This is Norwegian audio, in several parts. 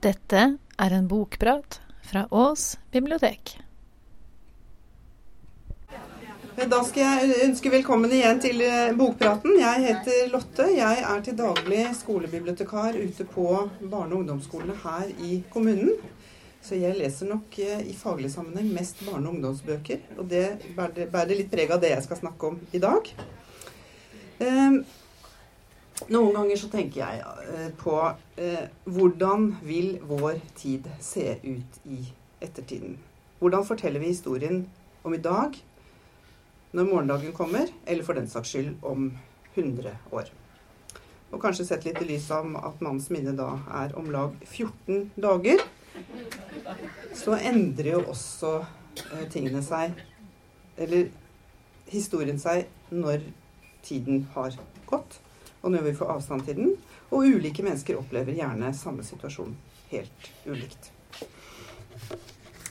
Dette er en bokprat fra Ås bibliotek. Da skal jeg ønske velkommen igjen til eh, Bokpraten. Jeg heter Lotte. Jeg er til daglig skolebibliotekar ute på barne- og ungdomsskolene her i kommunen. Så jeg leser nok eh, i faglig sammenheng mest barne- og ungdomsbøker. Og det bærer litt preg av det jeg skal snakke om i dag. Eh, noen ganger så tenker jeg på hvordan vil vår tid se ut i ettertiden? Hvordan forteller vi historien om i dag? når morgendagen kommer, eller for den saks skyld om 100 år. Og kanskje sett litt i lys av at mannens minne da er om lag 14 dager, så endrer jo også eh, tingene seg, eller historien seg, når tiden har gått, og når vi får avstand til den. Og ulike mennesker opplever gjerne samme situasjon helt ulikt.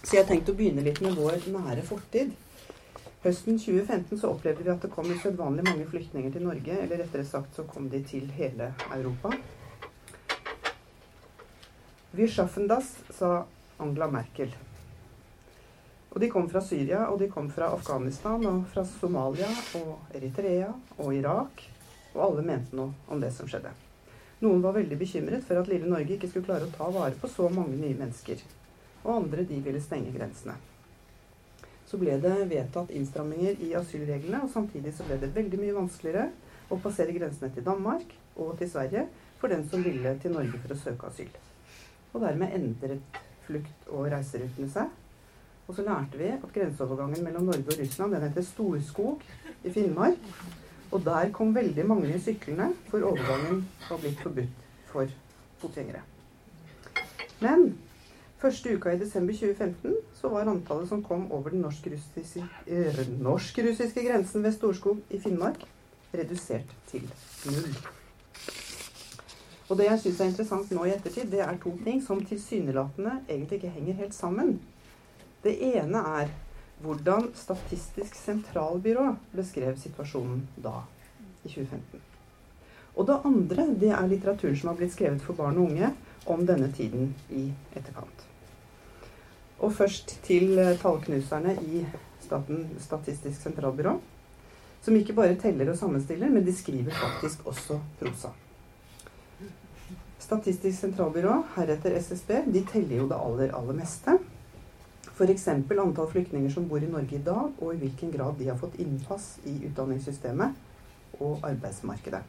Så jeg har tenkt å begynne litt med vår nære fortid. Høsten 2015 så opplevde vi at det kom usedvanlig mange flyktninger til Norge. Eller rettere sagt så kom de til hele Europa. Vi schaffen das, sa Angela Merkel. Og de kom fra Syria, og de kom fra Afghanistan, og fra Somalia og Eritrea og Irak. Og alle mente noe om det som skjedde. Noen var veldig bekymret for at lille Norge ikke skulle klare å ta vare på så mange nye mennesker. Og andre de ville stenge grensene så ble det vedtatt innstramminger i asylreglene. Og samtidig så ble det veldig mye vanskeligere å passere grensene til Danmark og til Sverige for den som ville til Norge for å søke asyl. Og dermed endret flukt- og reiserutene seg. Og så lærte vi at grenseovergangen mellom Norge og Russland den heter Storskog i Finnmark. Og der kom veldig mange syklende, for overgangen var blitt forbudt for fotgjengere. Men Første uka i desember 2015 så var antallet som kom over den norsk-russiske eh, norsk grensen ved Storskog i Finnmark, redusert til null. Og det jeg syns er interessant nå i ettertid, det er to ting som tilsynelatende egentlig ikke henger helt sammen. Det ene er hvordan Statistisk sentralbyrå beskrev situasjonen da, i 2015. Og det andre det er litteraturen som har blitt skrevet for barn og unge om denne tiden i etterkant. Og først til eh, tallknuserne i Staten Statistisk sentralbyrå. Som ikke bare teller og sammenstiller, men de skriver faktisk også prosa. Statistisk sentralbyrå, heretter SSB, de teller jo det aller, aller meste. F.eks. antall flyktninger som bor i Norge i dag, og i hvilken grad de har fått innpass i utdanningssystemet og arbeidsmarkedet.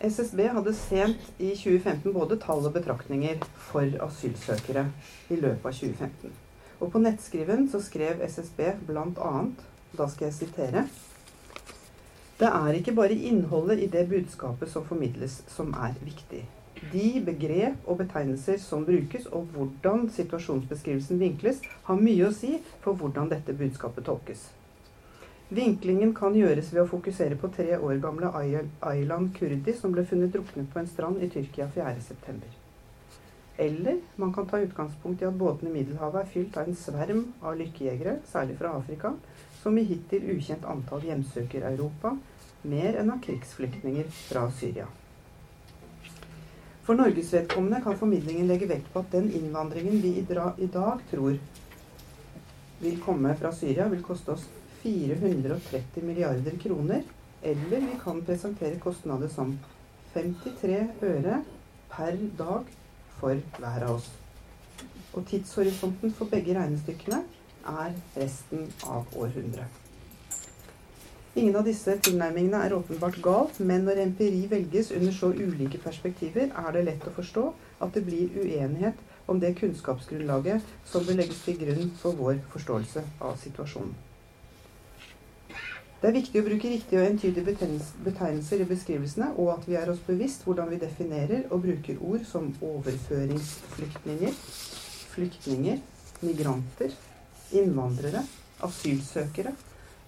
SSB hadde sent i 2015 både tall og betraktninger for asylsøkere i løpet av 2015. Og på nettskriven så skrev SSB bl.a. Da skal jeg sitere. Det er ikke bare innholdet i det budskapet som formidles, som er viktig. De begrep og betegnelser som brukes, og hvordan situasjonsbeskrivelsen vinkles, har mye å si for hvordan dette budskapet tolkes. Vinklingen kan gjøres ved å fokusere på tre år gamle Aylan Kurdi som ble funnet druknet på en strand i Tyrkia 4.9. Eller man kan ta utgangspunkt i at båtene i Middelhavet er fylt av en sverm av lykkejegere, særlig fra Afrika, som i hittil ukjent antall hjemsøker Europa, mer enn av krigsflyktninger fra Syria. For Norges vedkommende kan formidlingen legge vekt på at den innvandringen vi i dag tror vil komme fra Syria, vil koste oss 430 milliarder kroner. Eller vi kan presentere kostnader som 53 øre per dag for hver av oss. Og tidshorisonten for begge regnestykkene er resten av århundret. Ingen av disse tilnærmingene er åpenbart galt, men når empiri velges under så ulike perspektiver, er det lett å forstå at det blir uenighet om det kunnskapsgrunnlaget som bør legges til grunn for vår forståelse av situasjonen. Det er viktig å bruke riktige og entydige betegnelser i beskrivelsene, og at vi er oss bevisst hvordan vi definerer og bruker ord som overføringsflyktninger, flyktninger, migranter, innvandrere, asylsøkere,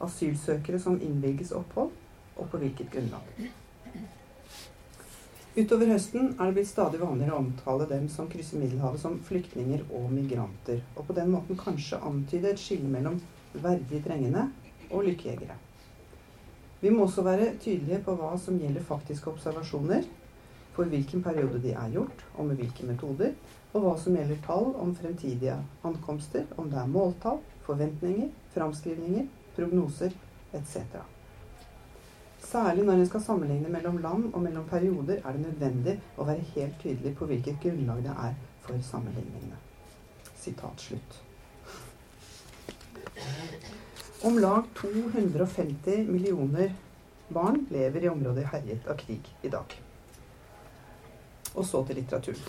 asylsøkere som innvilges opphold, og på hvilket grunnlag. Utover høsten er det blitt stadig vanligere å omtale dem som krysser Middelhavet som flyktninger og migranter, og på den måten kanskje antyde et skille mellom verdig trengende og lykkejegere. Vi må også være tydelige på hva som gjelder faktiske observasjoner. for hvilken periode de er gjort, og med hvilke metoder, og hva som gjelder tall om fremtidige ankomster, om det er måltall, forventninger, framskrivninger, prognoser etc. Særlig når en skal sammenligne mellom land og mellom perioder, er det nødvendig å være helt tydelig på hvilket grunnlag det er for sammenligningene. Sitat slutt. Om lag 250 millioner barn lever i områder herjet av krig i dag. Og så til litteraturen.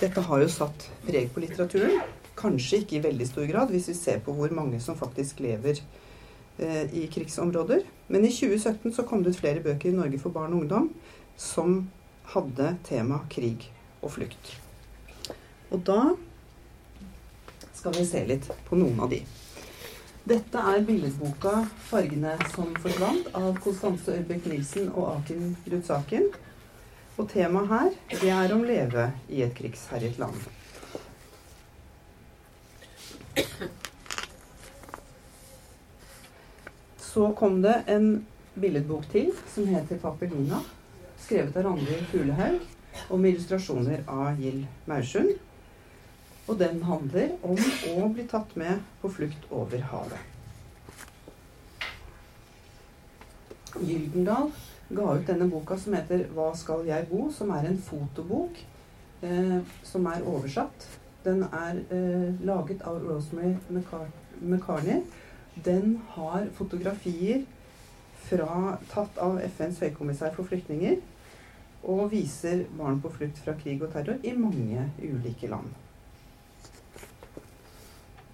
Dette har jo satt preg på litteraturen. Kanskje ikke i veldig stor grad, hvis vi ser på hvor mange som faktisk lever eh, i krigsområder. Men i 2017 så kom det ut flere bøker i Norge for barn og ungdom som hadde tema krig og flukt. Og da skal vi se litt på noen av de. Dette er billedboka 'Fargene som forsvant' av Konstanse Ørbekk Nilsen og Akin Rudsaken. Og temaet her, det er om leve i et krigsherjet land. Så kom det en billedbok til som heter 'Papelina', skrevet av Randi Fuglehaug, og med illustrasjoner av Gild Maursund. Og den handler om å bli tatt med på flukt over havet. Gyldendal ga ut denne boka som heter 'Hva skal jeg bo?', som er en fotobok eh, som er oversatt. Den er eh, laget av Rosemary McCartney. Den har fotografier fra, tatt av FNs høykommissær for flyktninger og viser barn på flukt fra krig og terror i mange ulike land.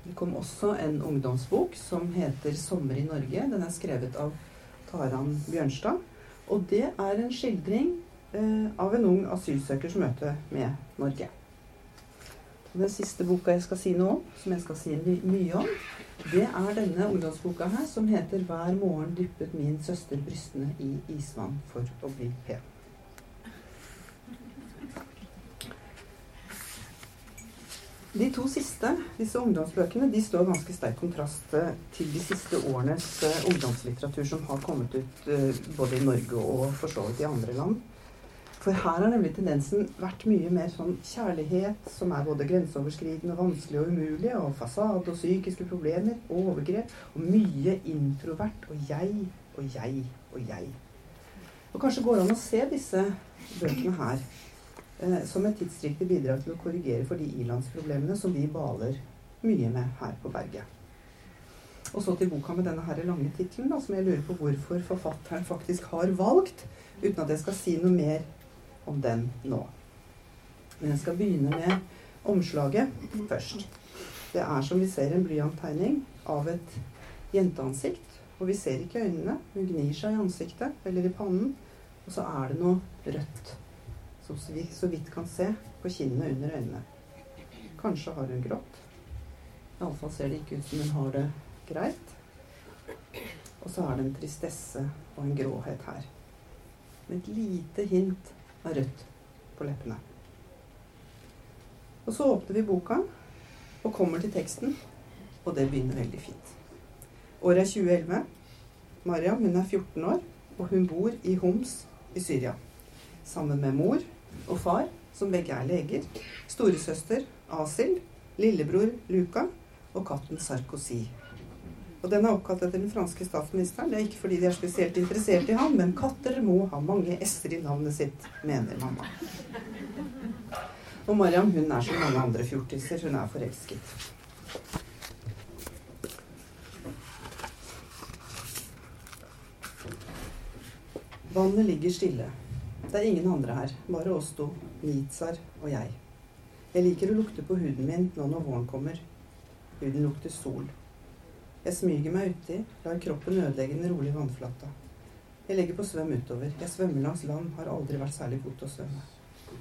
Det kom også en ungdomsbok som heter 'Sommer i Norge'. Den er skrevet av Taran Bjørnstad. Og det er en skildring eh, av en ung asylsøkers møte med Norge. Den siste boka jeg skal si noe om, som jeg skal si my mye om, det er denne ungdomsboka her som heter 'Hver morgen dyppet min søster brystene i isvann for å bli pen'. De to siste, disse ungdomsbøkene, de står ganske sterk kontrast eh, til de siste årenes eh, ungdomslitteratur som har kommet ut eh, både i Norge og for så vidt i andre land. For her har nemlig tendensen vært mye mer sånn kjærlighet som er både grenseoverskridende, vanskelig og umulig, og fasade og psykiske problemer og overgrep, og mye introvert og jeg og jeg og jeg. Og kanskje går det an å se disse bøkene her eh, som et tidsriktig bidrag til å korrigere for de ilandsproblemene som vi baler mye med her på berget. Og så til boka med denne her lange tittelen, som jeg lurer på hvorfor forfatteren faktisk har valgt, uten at jeg skal si noe mer om den nå. Men jeg skal begynne med omslaget først. Det er som vi ser en blyanttegning av et jenteansikt. Og vi ser ikke øynene. Hun gnir seg i ansiktet eller i pannen. Og så er det noe rødt som vi så vidt kan se på kinnene under øynene. Kanskje har hun grått. Iallfall ser det ikke ut som hun har det greit. Og så er det en tristesse og en gråhet her. Med et lite hint av rødt på leppene. Og så åpner vi boka og kommer til teksten, og det begynner veldig fint. Året er 2011. Mariam hun er 14 år, og hun bor i Homs i Syria. Sammen med mor og far, som begge er leger, storesøster Asil, lillebror Luca og katten Sarkozy. Og den er oppkalt etter den franske statsministeren. Det er ikke fordi de er spesielt interessert i ham, men katter må ha mange s-er i navnet sitt, mener mamma. Og Mariam hun er som mange andre fjortiser. Hun er forelsket. Vannet ligger stille. Det er ingen andre her, bare oss to, Nizar og jeg. Jeg liker å lukte på huden min nå når våren kommer. Huden lukter sol. Jeg smyger meg uti, lar kroppen ødelegge den rolige vannflata. Jeg legger på svøm utover. Jeg svømmer langs land, har aldri vært særlig god til å svømme.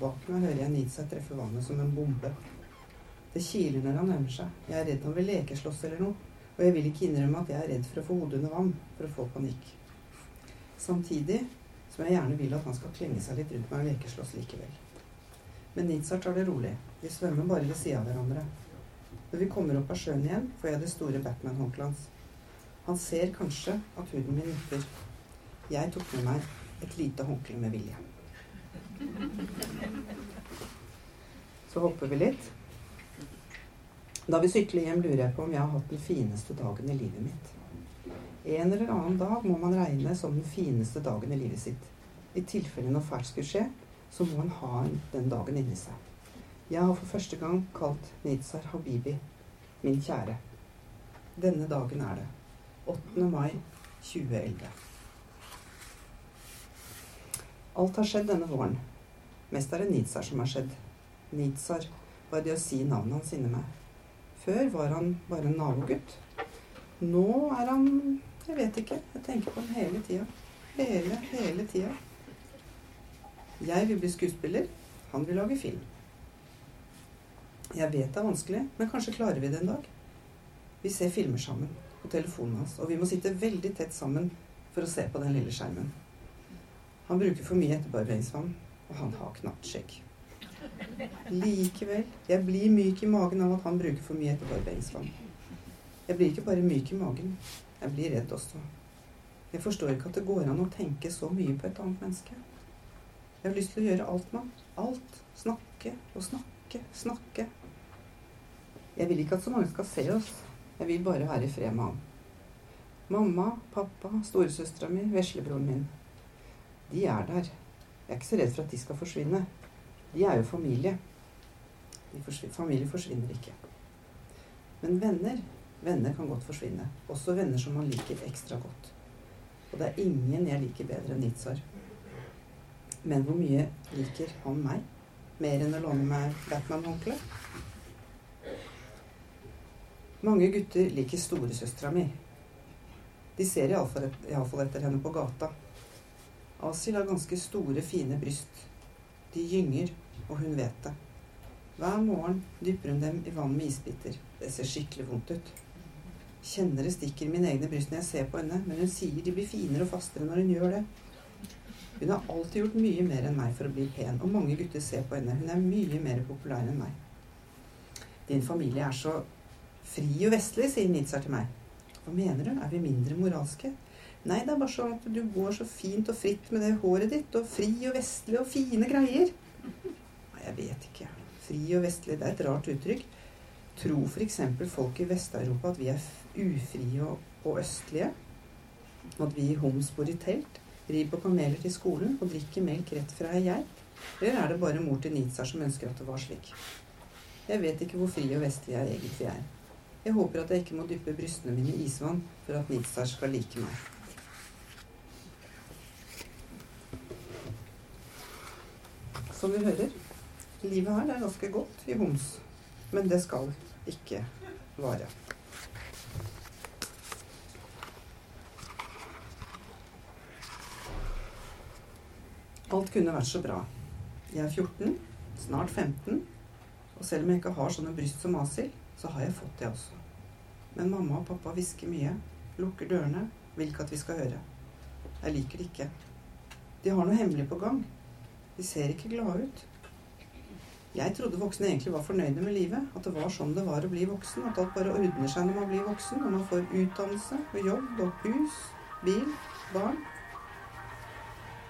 Bak meg hører jeg Nitsa treffe vannet som en bombe. Det kiler når han nærmer seg. Jeg er redd han vil lekeslåss eller noe. Og jeg vil ikke innrømme at jeg er redd for å få hodet under vann, for å få panikk. Samtidig som jeg gjerne vil at han skal klenge seg litt rundt meg og lekeslåss likevel. Men Nizar tar det rolig. Vi svømmer bare ved sida av hverandre. Når vi kommer opp av sjøen igjen, får jeg det store Batman-håndkleet hans. Han ser kanskje at huden min nytter. Jeg tok med meg et lite håndkle med vilje. Så hopper vi litt. Da vi sykler hjem, lurer jeg på om jeg har hatt den fineste dagen i livet mitt. En eller annen dag må man regne som den fineste dagen i livet sitt. I tilfelle noe fælt skulle skje, så må man ha den dagen inni seg. Jeg har for første gang kalt Nizar Habibi min kjære. Denne dagen er det. 8. mai 2011. Alt har skjedd denne våren. Mest er det Nizar som har skjedd. Nizar var det å si navnet hans inne meg. Før var han bare en nabogutt. Nå er han Jeg vet ikke. Jeg tenker på ham hele tida. Hele, hele tida. Jeg vil bli skuespiller. Han vil lage film. Jeg vet det er vanskelig, men kanskje klarer vi det en dag. Vi ser filmer sammen på telefonen hans, og vi må sitte veldig tett sammen for å se på den lille skjermen. Han bruker for mye etterbarberingsvann, og han har knapt skjegg. Likevel, jeg blir myk i magen av at han bruker for mye etterbarberingsvann. Jeg blir ikke bare myk i magen, jeg blir redd også. Jeg forstår ikke at det går an å tenke så mye på et annet menneske. Jeg har lyst til å gjøre alt mann. Alt. Snakke og snakke, snakke. Jeg vil ikke at så mange skal se oss. Jeg vil bare være i fred med ham. Mamma, pappa, storesøstera mi, veslebroren min. De er der. Jeg er ikke så redd for at de skal forsvinne. De er jo familie. Forsvinner, familie forsvinner ikke. Men venner venner kan godt forsvinne. Også venner som man liker ekstra godt. Og det er ingen jeg liker bedre enn Nitzar. Men hvor mye liker han meg? Mer enn å låne meg Batman-håndkle? Mange gutter liker storesøstera mi. De ser iallfall et, etter henne på gata. Asil har ganske store, fine bryst. De gynger, og hun vet det. Hver morgen dypper hun dem i vann med isbiter. Det ser skikkelig vondt ut. Kjenner det stikker i mine egne bryst når jeg ser på henne, men hun sier de blir finere og fastere når hun gjør det. Hun har alltid gjort mye mer enn meg for å bli pen, og mange gutter ser på henne. Hun er mye mer populær enn meg. Din familie er så fri og vestlig, sier Nizar til meg. Hva mener du? Er vi mindre moralske? Nei, det er bare sånn at du går så fint og fritt med det håret ditt, og fri og vestlig og fine greier. Nei, jeg vet ikke. Fri og vestlig, det er et rart uttrykk. Tror f.eks. folk i Vest-Europa at vi er ufrie og, og østlige? At vi Homs bor i telt? rir på kameler til skolen og drikker melk rett fra ei geit? Eller er det bare mor til Nizar som ønsker at det var slik? Jeg vet ikke hvor fri og vestlig jeg egentlig er. Jeg håper at jeg ikke må dyppe brystene mine i isvann for at Nizar skal like meg. Som vi hører, livet her er ganske godt i Homs. Men det skal ikke vare. Alt kunne vært så bra. Jeg er 14, snart 15, og selv om jeg ikke har sånne bryst som Asil, så har jeg fått det også. Men mamma og pappa hvisker mye, lukker dørene, vil ikke at vi skal høre. Jeg liker det ikke. De har noe hemmelig på gang. De ser ikke glade ut. Jeg trodde voksne egentlig var fornøyde med livet. At det var sånn det var å bli voksen. At alt bare ordner seg når man blir voksen. Når man får utdannelse og jobb og hus, bil, barn.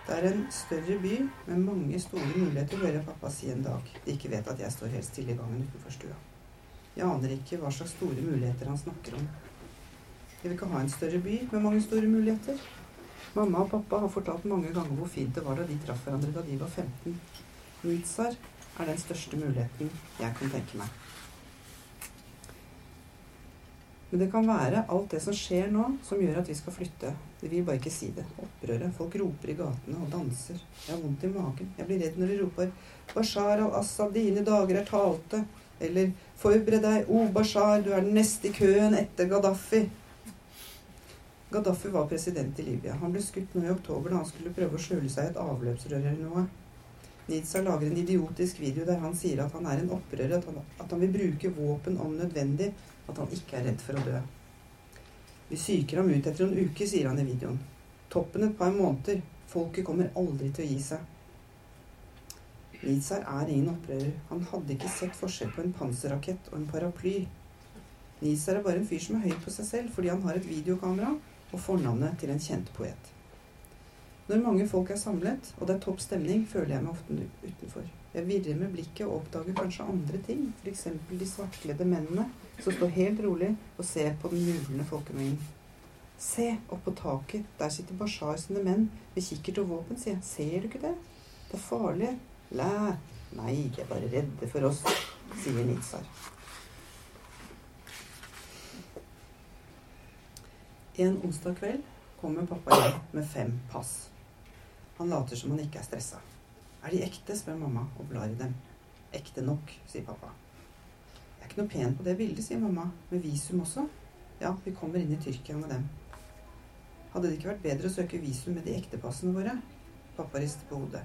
Det er en større by med mange store muligheter, hører jeg pappa si en dag. De ikke vet at jeg står helt stille i gangen utenfor stua. Jeg aner ikke hva slags store muligheter han snakker om. Jeg vil ikke ha en større by med mange store muligheter. Mamma og pappa har fortalt mange ganger hvor fint det var da de traff hverandre da de var 15. Nizar er den største muligheten jeg kan tenke meg. Men det kan være alt det som skjer nå, som gjør at vi skal flytte. De vil bare ikke si det. Opprøret. Folk roper i gatene og danser. Jeg har vondt i magen. Jeg blir redd når de roper 'Bashar al-Assad, dine dager er talte'. Eller 'Forbered deg, O Bashar, du er den neste i køen etter Gaddafi'. Gaddafi var president i Libya. Han ble skutt nå i oktober da han skulle prøve å skjule seg i et avløpsrør eller noe. Nidsa lager en idiotisk video der han sier at han er en opprører, at han, at han vil bruke våpen om nødvendig at han ikke er redd for å dø. Vi psyker ham ut etter en uke, sier han i videoen. Toppen et par måneder. Folket kommer aldri til å gi seg. Nizar er ingen opprører. Han hadde ikke sett forskjell på en panserrakett og en paraply. Nizar er bare en fyr som er høy på seg selv fordi han har et videokamera og fornavnet til en kjent poet. Når mange folk er samlet, og det er topp stemning, føler jeg meg ofte utenfor. Jeg virrer med blikket og oppdager kanskje andre ting, f.eks. de svartkledde mennene som står helt rolig og ser på den jublende folkemengden. Se, opp på taket, der sitter Bashar sine menn med kikkert og våpen, sier jeg. Ser du ikke det? Det er farlig. Læ. Nei, de er bare redde for oss, sier Nizar. En onsdag kveld kommer pappa hjem med fem pass. Han later som han ikke er stressa. Er de ekte, spør mamma og blar i dem. Ekte nok, sier pappa. Jeg er ikke noe pen på det bildet, sier mamma. Med visum også. Ja, vi kommer inn i Tyrkia med dem. Hadde det ikke vært bedre å søke visum med de ekte passene våre? Pappa rister på hodet.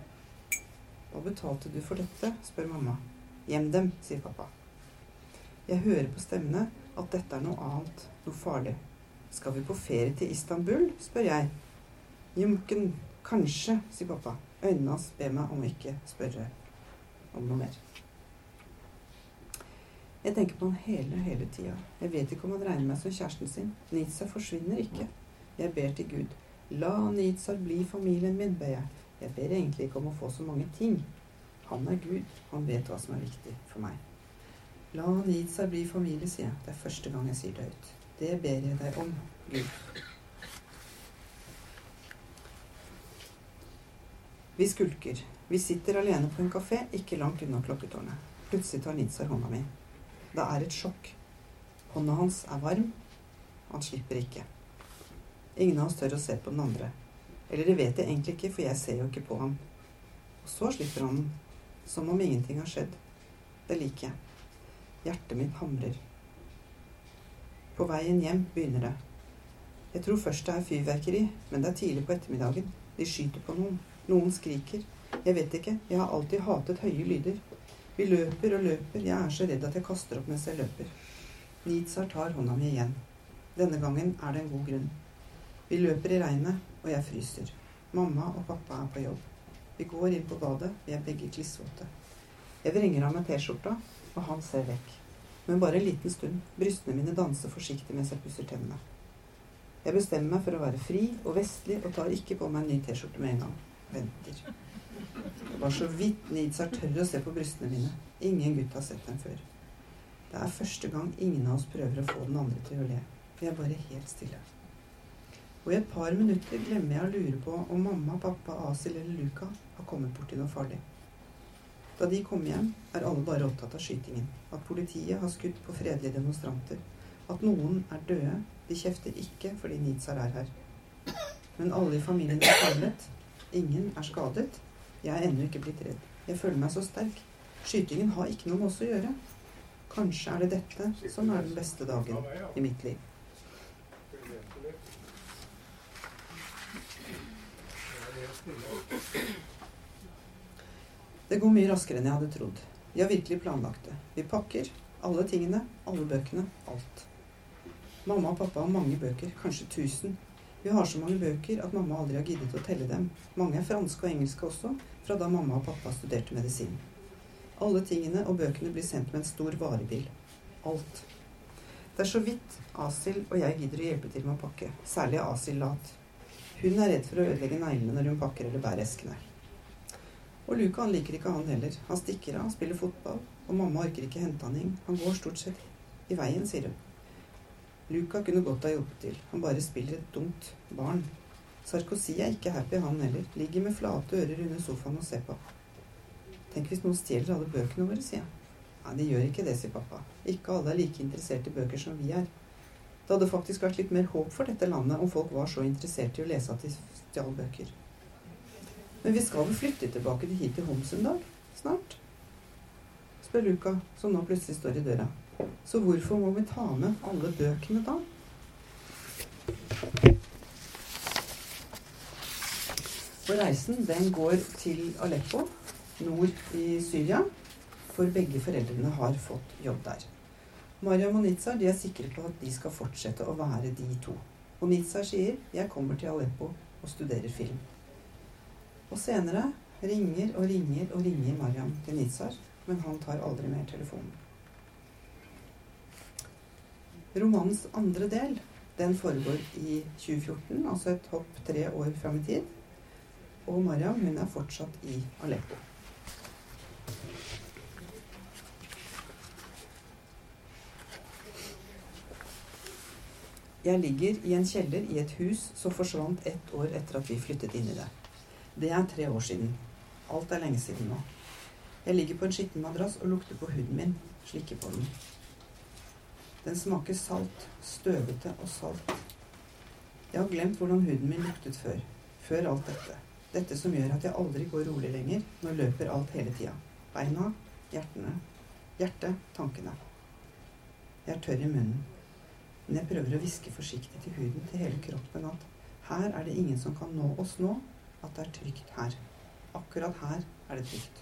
Hva betalte du for dette? spør mamma. Gjem dem, sier pappa. Jeg hører på stemmene at dette er noe annet, noe farlig. Skal vi på ferie til Istanbul? spør jeg. Jumken, kanskje, sier pappa. Øynene hans ber meg om ikke spørre om noe mer. Jeg tenker på han hele, hele tida. Jeg vet ikke om han regner meg som kjæresten sin. Nizar forsvinner ikke. Jeg ber til Gud. La Nizar bli familien min, ber jeg. Jeg ber egentlig ikke om å få så mange ting. Han er Gud. Han vet hva som er viktig for meg. La Nizar bli familie, sier jeg. Det er første gang jeg sier det ut. Det ber jeg deg om, Gud. Vi skulker. Vi sitter alene på en kafé ikke langt unna klokketårnet. Plutselig tar Nizar hånda mi. Det er et sjokk. Hånda hans er varm. Han slipper ikke. Ingen av oss tør å se på den andre. Eller det vet jeg egentlig ikke, for jeg ser jo ikke på ham. Og så slipper han den. Som om ingenting har skjedd. Det liker jeg. Hjertet mitt hamrer. På veien hjem begynner det. Jeg tror først det er fyrverkeri, men det er tidlig på ettermiddagen. De skyter på noen. Noen skriker. Jeg vet ikke. Jeg har alltid hatet høye lyder. Vi løper og løper. Jeg er så redd at jeg kaster opp mens jeg løper. Nizar tar hånda mi igjen. Denne gangen er det en god grunn. Vi løper i regnet, og jeg fryser. Mamma og pappa er på jobb. Vi går inn på badet. Vi er begge klissvåte. Jeg vrenger av meg T-skjorta, og han ser vekk men bare en liten stund. Brystene mine danser forsiktig mens jeg pusser tennene. Jeg bestemmer meg for å være fri og vestlig og tar ikke på meg en ny T-skjorte med en gang. Venter. Det var så vidt Nizar tør å se på brystene mine. Ingen gutt har sett dem før. Det er første gang ingen av oss prøver å få den andre til å le. Vi er bare helt stille. Og i et par minutter glemmer jeg å lure på om mamma, pappa, Asil eller Luka har kommet borti noe farlig. Da de kom hjem, er alle bare opptatt av skytingen. At politiet har skutt på fredelige demonstranter. At noen er døde. De kjefter ikke fordi Nizar er her. Men alle i familien er samlet. Ingen er skadet. Jeg er ennå ikke blitt redd. Jeg føler meg så sterk. Skytingen har ikke noe med oss å gjøre. Kanskje er det dette som er den beste dagen i mitt liv. Det går mye raskere enn jeg hadde trodd. Vi har virkelig planlagt det. Vi pakker alle tingene, alle bøkene, alt. Mamma og pappa har mange bøker, kanskje tusen. Vi har så mange bøker at mamma aldri har giddet å telle dem. Mange er franske og engelske også, fra da mamma og pappa studerte medisin. Alle tingene og bøkene blir sendt med en stor varebil. Alt. Det er så vidt Asil og jeg gidder å hjelpe til med å pakke. Særlig Asil lat. Hun er redd for å ødelegge neglene når hun pakker eller bærer eskene. Og Luca han liker ikke han heller. Han stikker av, spiller fotball, og mamma orker ikke hente han inn. Han går stort sett i veien, sier hun. Luca kunne godt ha hjulpet til. Han bare spiller et dumt barn. Sarkozy er ikke happy, han heller. Ligger med flate ører under sofaen og ser på. Tenk hvis noen stjeler alle bøkene våre, sier jeg. Nei, de gjør ikke det, sier pappa. Ikke alle er like interessert i bøker som vi er. Det hadde faktisk vært litt mer håp for dette landet om folk var så interessert i å lese at de stjal bøker. Men vi skal vel flytte tilbake til hit til Homs en dag? Snart? spør Luka, som nå plutselig står i døra. Så hvorfor må vi ta med alle bøkene da? Og reisen den går til Aleppo, nord i Syria, for begge foreldrene har fått jobb der. Mariam og Nitzar de er sikre på at de skal fortsette å være de to. Og Nitzar sier 'Jeg kommer til Aleppo og studerer film'. Og senere ringer og ringer og ringer Mariam til Nitzar, men han tar aldri mer telefonen. Romanens andre del den foregår i 2014, altså et hopp tre år fram i tid. Og Mariam hun er fortsatt i Aleppo. Jeg ligger i en kjeller i et hus som forsvant ett år etter at vi flyttet inn i det. Det er tre år siden. Alt er lenge siden nå. Jeg ligger på en skitten madrass og lukter på huden min, slikker på den. Den smaker salt, støvete og salt. Jeg har glemt hvordan huden min luktet før. Før alt dette. Dette som gjør at jeg aldri går rolig lenger. Nå løper alt hele tida. Beina, hjertene, hjertet, tankene. Jeg er tørr i munnen. Men jeg prøver å hviske forsiktig til huden, til hele kroppen, at her er det ingen som kan nå oss nå. At det er trygt her. Akkurat her er det trygt.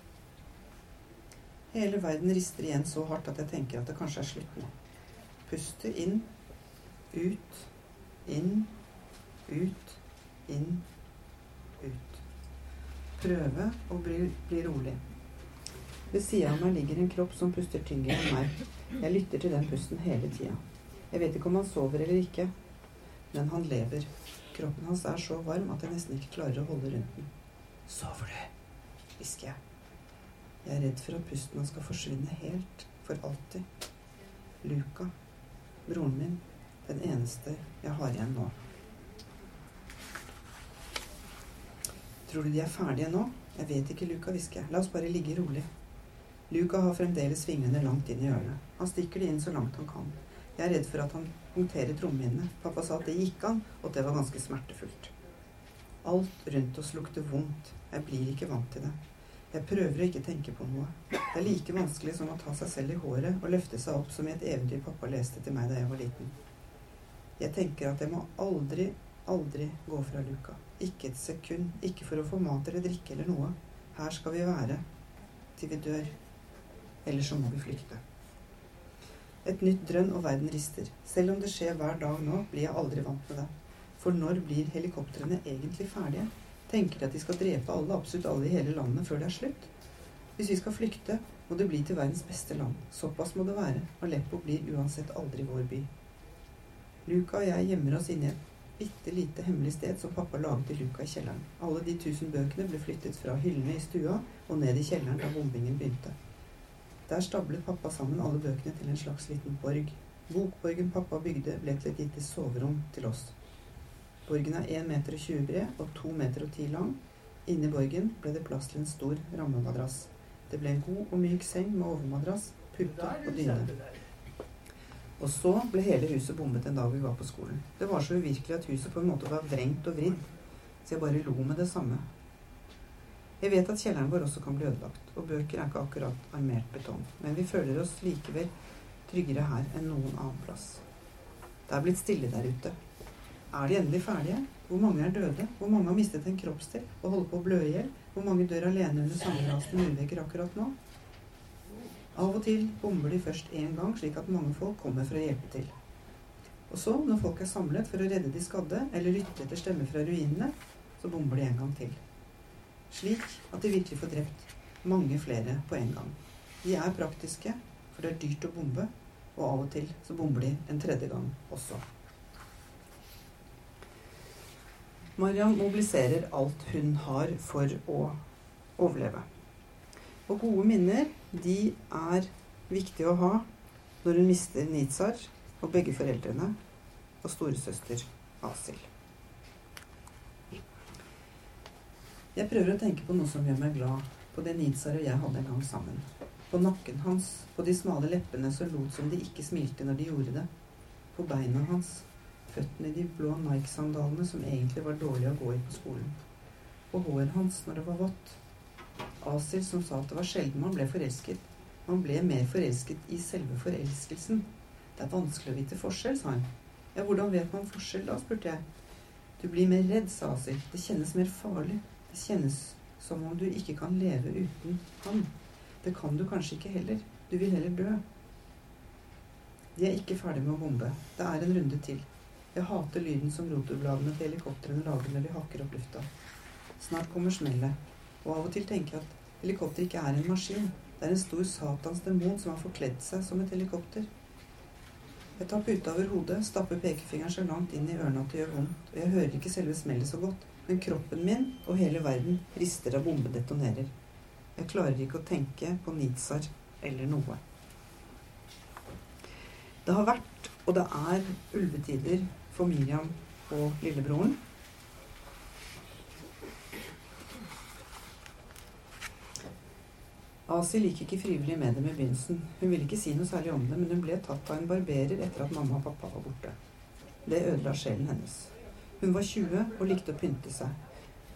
Hele verden rister igjen så hardt at jeg tenker at det kanskje er slutt nå. Puste inn, ut, inn, ut, inn, ut. Prøve å bli, bli rolig. Ved sida av meg ligger en kropp som puster tyngre enn meg. Jeg lytter til den pusten hele tida. Jeg vet ikke om han sover eller ikke, men han lever. Kroppen hans er så varm at jeg nesten ikke klarer å holde rundt den. Sover du? hvisker jeg. Jeg er redd for at pusten hans skal forsvinne helt, for alltid. Luca, broren min, den eneste jeg har igjen nå. Tror du de er ferdige nå? Jeg vet ikke, Luca, hvisker jeg. La oss bare ligge rolig. Luca har fremdeles fingrene langt inn i ørene. Han stikker de inn så langt han kan. Jeg er redd for at han punkterer trommehinnene. Pappa sa at det gikk an, og at det var ganske smertefullt. Alt rundt oss lukter vondt. Jeg blir ikke vant til det. Jeg prøver å ikke tenke på noe. Det er like vanskelig som å ta seg selv i håret og løfte seg opp som i et eventyr pappa leste til meg da jeg var liten. Jeg tenker at jeg må aldri, aldri gå fra Luka. Ikke et sekund. Ikke for å få mat eller drikke eller noe. Her skal vi være til vi dør. Eller så må vi flykte. Et nytt drønn og verden rister. Selv om det skjer hver dag nå, blir jeg aldri vant med det. For når blir helikoptrene egentlig ferdige? Tenker de at de skal drepe alle, absolutt alle i hele landet før det er slutt? Hvis vi skal flykte, må det bli til verdens beste land. Såpass må det være. Aleppo blir uansett aldri vår by. Luca og jeg gjemmer oss inne i et bitte lite hemmelig sted som pappa laget til Luca i kjelleren. Alle de tusen bøkene ble flyttet fra hyllene i stua og ned i kjelleren da bombingen begynte. Der stablet pappa sammen alle bøkene til en slags liten borg. Bokborgen pappa bygde, ble til et lite soverom til oss. Borgen er 1 meter og 20 bred og 2 meter og 10 lang. Inni borgen ble det plass til en stor rammemadrass. Det ble en god og myk seng med overmadrass, pute og dyne. Og så ble hele huset bombet en dag vi var på skolen. Det var så uvirkelig at huset på en måte var vrengt og vridd, så jeg bare lo med det samme. Jeg vet at kjelleren vår også kan bli ødelagt, og bøker er ikke akkurat armert betong, men vi føler oss likevel tryggere her enn noen annen plass. Det er blitt stille der ute, er de endelig ferdige? Hvor mange er døde? Hvor mange har mistet en kroppsdel og holder på å blø i hjel? Hvor mange dør alene under sammenrasende murvegger akkurat nå? Av og til bomber de først én gang, slik at mange folk kommer for å hjelpe til. Og så, når folk er samlet for å redde de skadde eller lytte etter stemmer fra ruinene, så bomber de en gang til. Slik at de virkelig får drept mange flere på en gang. De er praktiske, for det er dyrt å bombe, og av og til så bomber de en tredje gang også. Mariam mobiliserer alt hun har for å overleve. Og gode minner, de er viktige å ha når hun mister Nizar og begge foreldrene og storesøster Asil. Jeg prøver å tenke på noe som gjør meg glad, på det Nizar og jeg hadde en gang sammen. På nakken hans, på de smale leppene som lot som de ikke smilte når de gjorde det. På beina hans, føttene i de blå Nike-sandalene som egentlig var dårlige å gå i på skolen. På håret hans når det var vått. Asil som sa at det var sjelden man ble forelsket. Man ble mer forelsket i selve forelskelsen. Det er vanskelig å vite forskjell, sa hun. Ja, hvordan vet man forskjell da, spurte jeg. Du blir mer redd, sa Asil. Det kjennes mer farlig. Det kjennes som om du ikke kan leve uten han. Det kan du kanskje ikke heller. Du vil heller dø. De er ikke ferdig med å bombe. Det er en runde til. Jeg hater lyden som rotorbladene til helikoptrene lager når de hakker opp lufta. Snart kommer smellet. Og av og til tenker jeg at helikopter ikke er en maskin. Det er en stor satans demon som har forkledd seg som et helikopter. Jeg tar puta over hodet, stapper pekefingeren så langt inn i ørene at det gjør vondt, og jeg hører ikke selve smellet så godt, men kroppen min og hele verden rister av bombedetonerer. Jeg klarer ikke å tenke på Nizar eller noe. Det har vært, og det er, ulvetider for Miriam og lillebroren. Asi gikk ikke frivillig med dem i begynnelsen. Hun ville ikke si noe særlig om det, men hun ble tatt av en barberer etter at mamma og pappa var borte. Det ødela sjelen hennes. Hun var 20 og likte å pynte seg.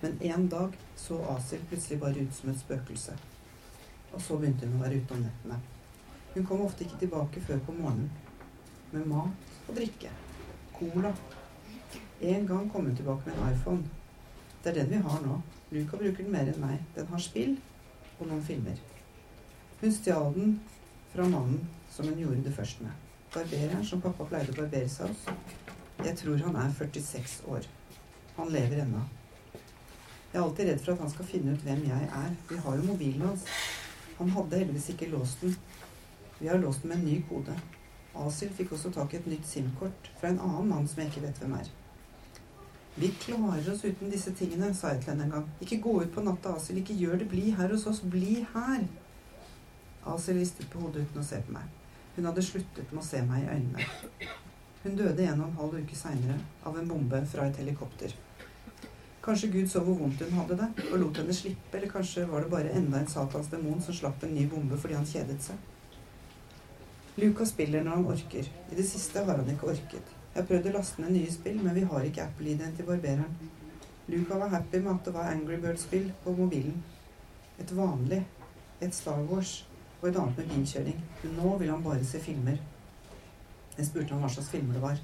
Men en dag så Asil plutselig bare ut som et spøkelse. Og så begynte hun å være ute om nettene. Hun kom ofte ikke tilbake før på morgenen. Med mat og drikke. Cola. En gang kom hun tilbake med en iPhone. Det er den vi har nå. Luca bruker den mer enn meg. Den har spill og noen filmer. Hun stjal den fra mannen som hun gjorde det først med. Barbereren som pappa pleide å barbere seg hos. Jeg tror han er 46 år. Han lever ennå. Jeg er alltid redd for at han skal finne ut hvem jeg er. Vi har jo mobilen hans. Han hadde heldigvis ikke låst den. Vi har låst den med en ny kode. Asil fikk også tak i et nytt SIM-kort fra en annen mann som jeg ikke vet hvem er. Vi klarer oss uten disse tingene, sa jeg til henne en gang. Ikke gå ut på natta, Asil. Ikke gjør det. Bli her hos oss. Bli her. Asil ristet på hodet uten å se på meg. Hun hadde sluttet med å se meg i øynene. Hun døde en og en halv uke seinere av en bombe fra et helikopter. Kanskje Gud så hvor vondt hun hadde det, og lot henne slippe, eller kanskje var det bare enda en Satans demon som slapp en ny bombe fordi han kjedet seg. Lucas spiller når han orker. I det siste har han ikke orket. Jeg har prøvd å laste ned nye spill, men vi har ikke Apple-ID-en til barbereren. Luca var happy med at det var Angry Bird-spill på mobilen. Et vanlig. Et Star Wars og et annet med bilkjøring. Nå vil han bare se filmer. Jeg spurte om hva slags filmer det var.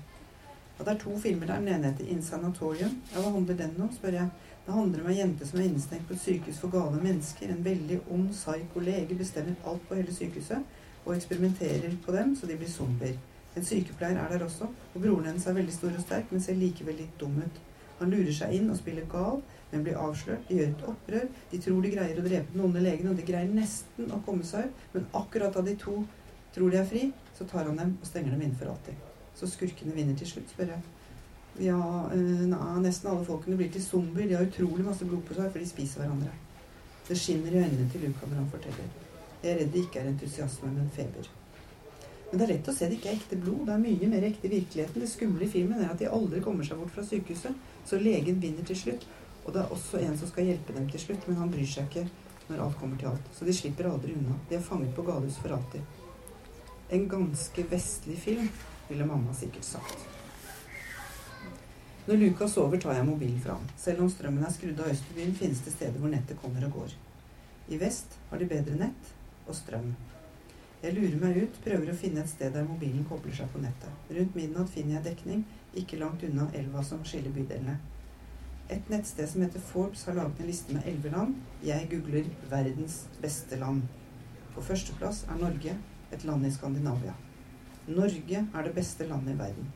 Ja, det er to filmer der. Den ene heter In Sanatorium. Ja, hva handler den om, spør jeg. Det handler om ei jente som er innestengt på et sykehus for gale mennesker. En veldig ond psyko-lege bestemmer alt på hele sykehuset og eksperimenterer på dem så de blir zombier. En sykepleier er der også, og broren hennes er veldig stor og sterk, men ser likevel litt dum ut. Han lurer seg inn og spiller gal, men blir avslørt. De gjør et opprør. De tror de greier å drepe den onde legen, og de greier nesten å komme seg ut. Men akkurat da de to tror de er fri, så tar han dem og stenger dem inne for alltid. Så skurkene vinner til slutt, spør jeg. Ja, øh, nei, nesten alle folkene blir til zombier. De har utrolig masse blod på seg, for de spiser hverandre. Det skinner i øynene til Luca når han forteller. Jeg er redd det ikke er entusiasme, men feber. Men det er lett å se det ikke er ekte blod. Det er mye mer ekte i virkeligheten. Det skumle i filmen er at de aldri kommer seg bort fra sykehuset. Så legen vinner til slutt. Og det er også en som skal hjelpe dem til slutt, men han bryr seg ikke når alt kommer til alt. Så de slipper aldri unna. De er fanget på galehus for alltid. En ganske vestlig film, ville mamma sikkert sagt. Når Lukas sover, tar jeg mobilen fra ham. Selv om strømmen er skrudd av Østerbyen, finnes det steder hvor nettet kommer og går. I vest har de bedre nett og strøm. Jeg lurer meg ut, prøver å finne et sted der mobilen kobler seg på nettet. Rundt midnatt finner jeg dekning, ikke langt unna elva som skiller bydelene. Et nettsted som heter Forbes, har laget en liste med elleve land. Jeg googler 'verdens beste land'. På førsteplass er Norge, et land i Skandinavia. Norge er det beste landet i verden.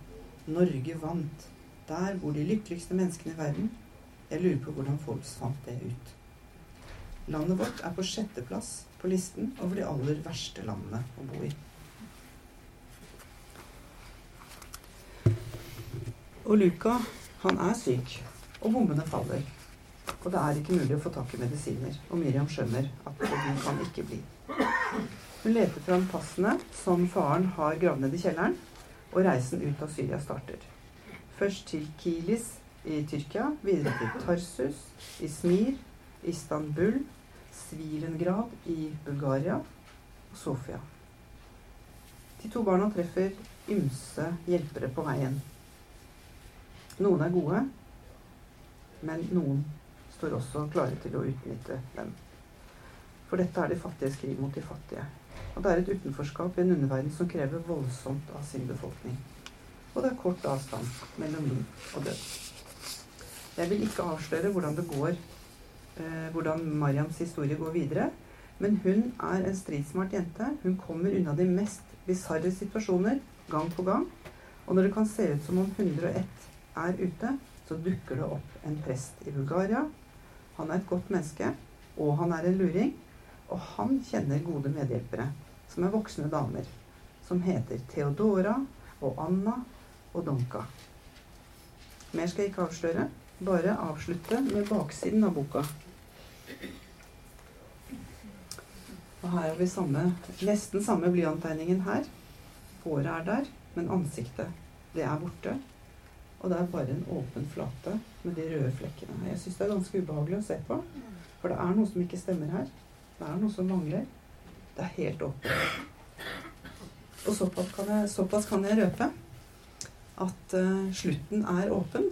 Norge vant. Der bor de lykkeligste menneskene i verden. Jeg lurer på hvordan Forbes fant det ut. Landet vårt er på sjetteplass på listen over de aller verste landene å bo i. Og Luca, han er syk, og bombene faller. Og det er ikke mulig å få tak i medisiner. Og Miriam skjønner at hun kan ikke bli. Hun leter fram passene som faren har gravd ned i kjelleren, og reisen ut av Syria starter. Først til Kilis i Tyrkia, videre til Tarsus, Ismir, Istanbul, Svilengrad i Bulgaria og Sofia. De to barna treffer ymse hjelpere på veien. Noen er gode, men noen står også klare til å utnytte dem. For dette er de fattiges krig mot de fattige. Og det er et utenforskap i en underverden som krever voldsomt av sin befolkning. Og det er kort avstand mellom liv og død. Jeg vil ikke avsløre hvordan det går eh, hvordan Mariams historie går videre. Men hun er en stridsmart jente. Hun kommer unna de mest bisarre situasjoner gang på gang. Og når det kan se ut som om 101 er ute, så dukker det opp en prest i Bulgaria. Han er et godt menneske, og han er en luring. Og han kjenner gode medhjelpere, som er voksne damer, som heter Theodora og Anna og Donka. Mer skal jeg ikke avsløre. bare avslutte med baksiden av boka. Og her har vi samme, nesten samme blyanttegningen her. Håret er der, men ansiktet, det er borte. Og det er bare en åpen flate med de røde flekkene. Jeg syns det er ganske ubehagelig å se på. For det er noe som ikke stemmer her. Det er noe som mangler. Det er helt åpent. Og såpass kan jeg, såpass kan jeg røpe at uh, slutten er åpen.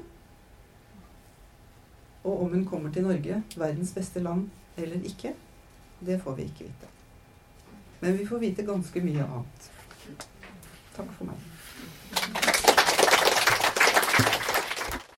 Og om hun kommer til Norge, verdens beste land, eller ikke, det får vi ikke vite. Men vi får vite ganske mye annet. Takk for meg.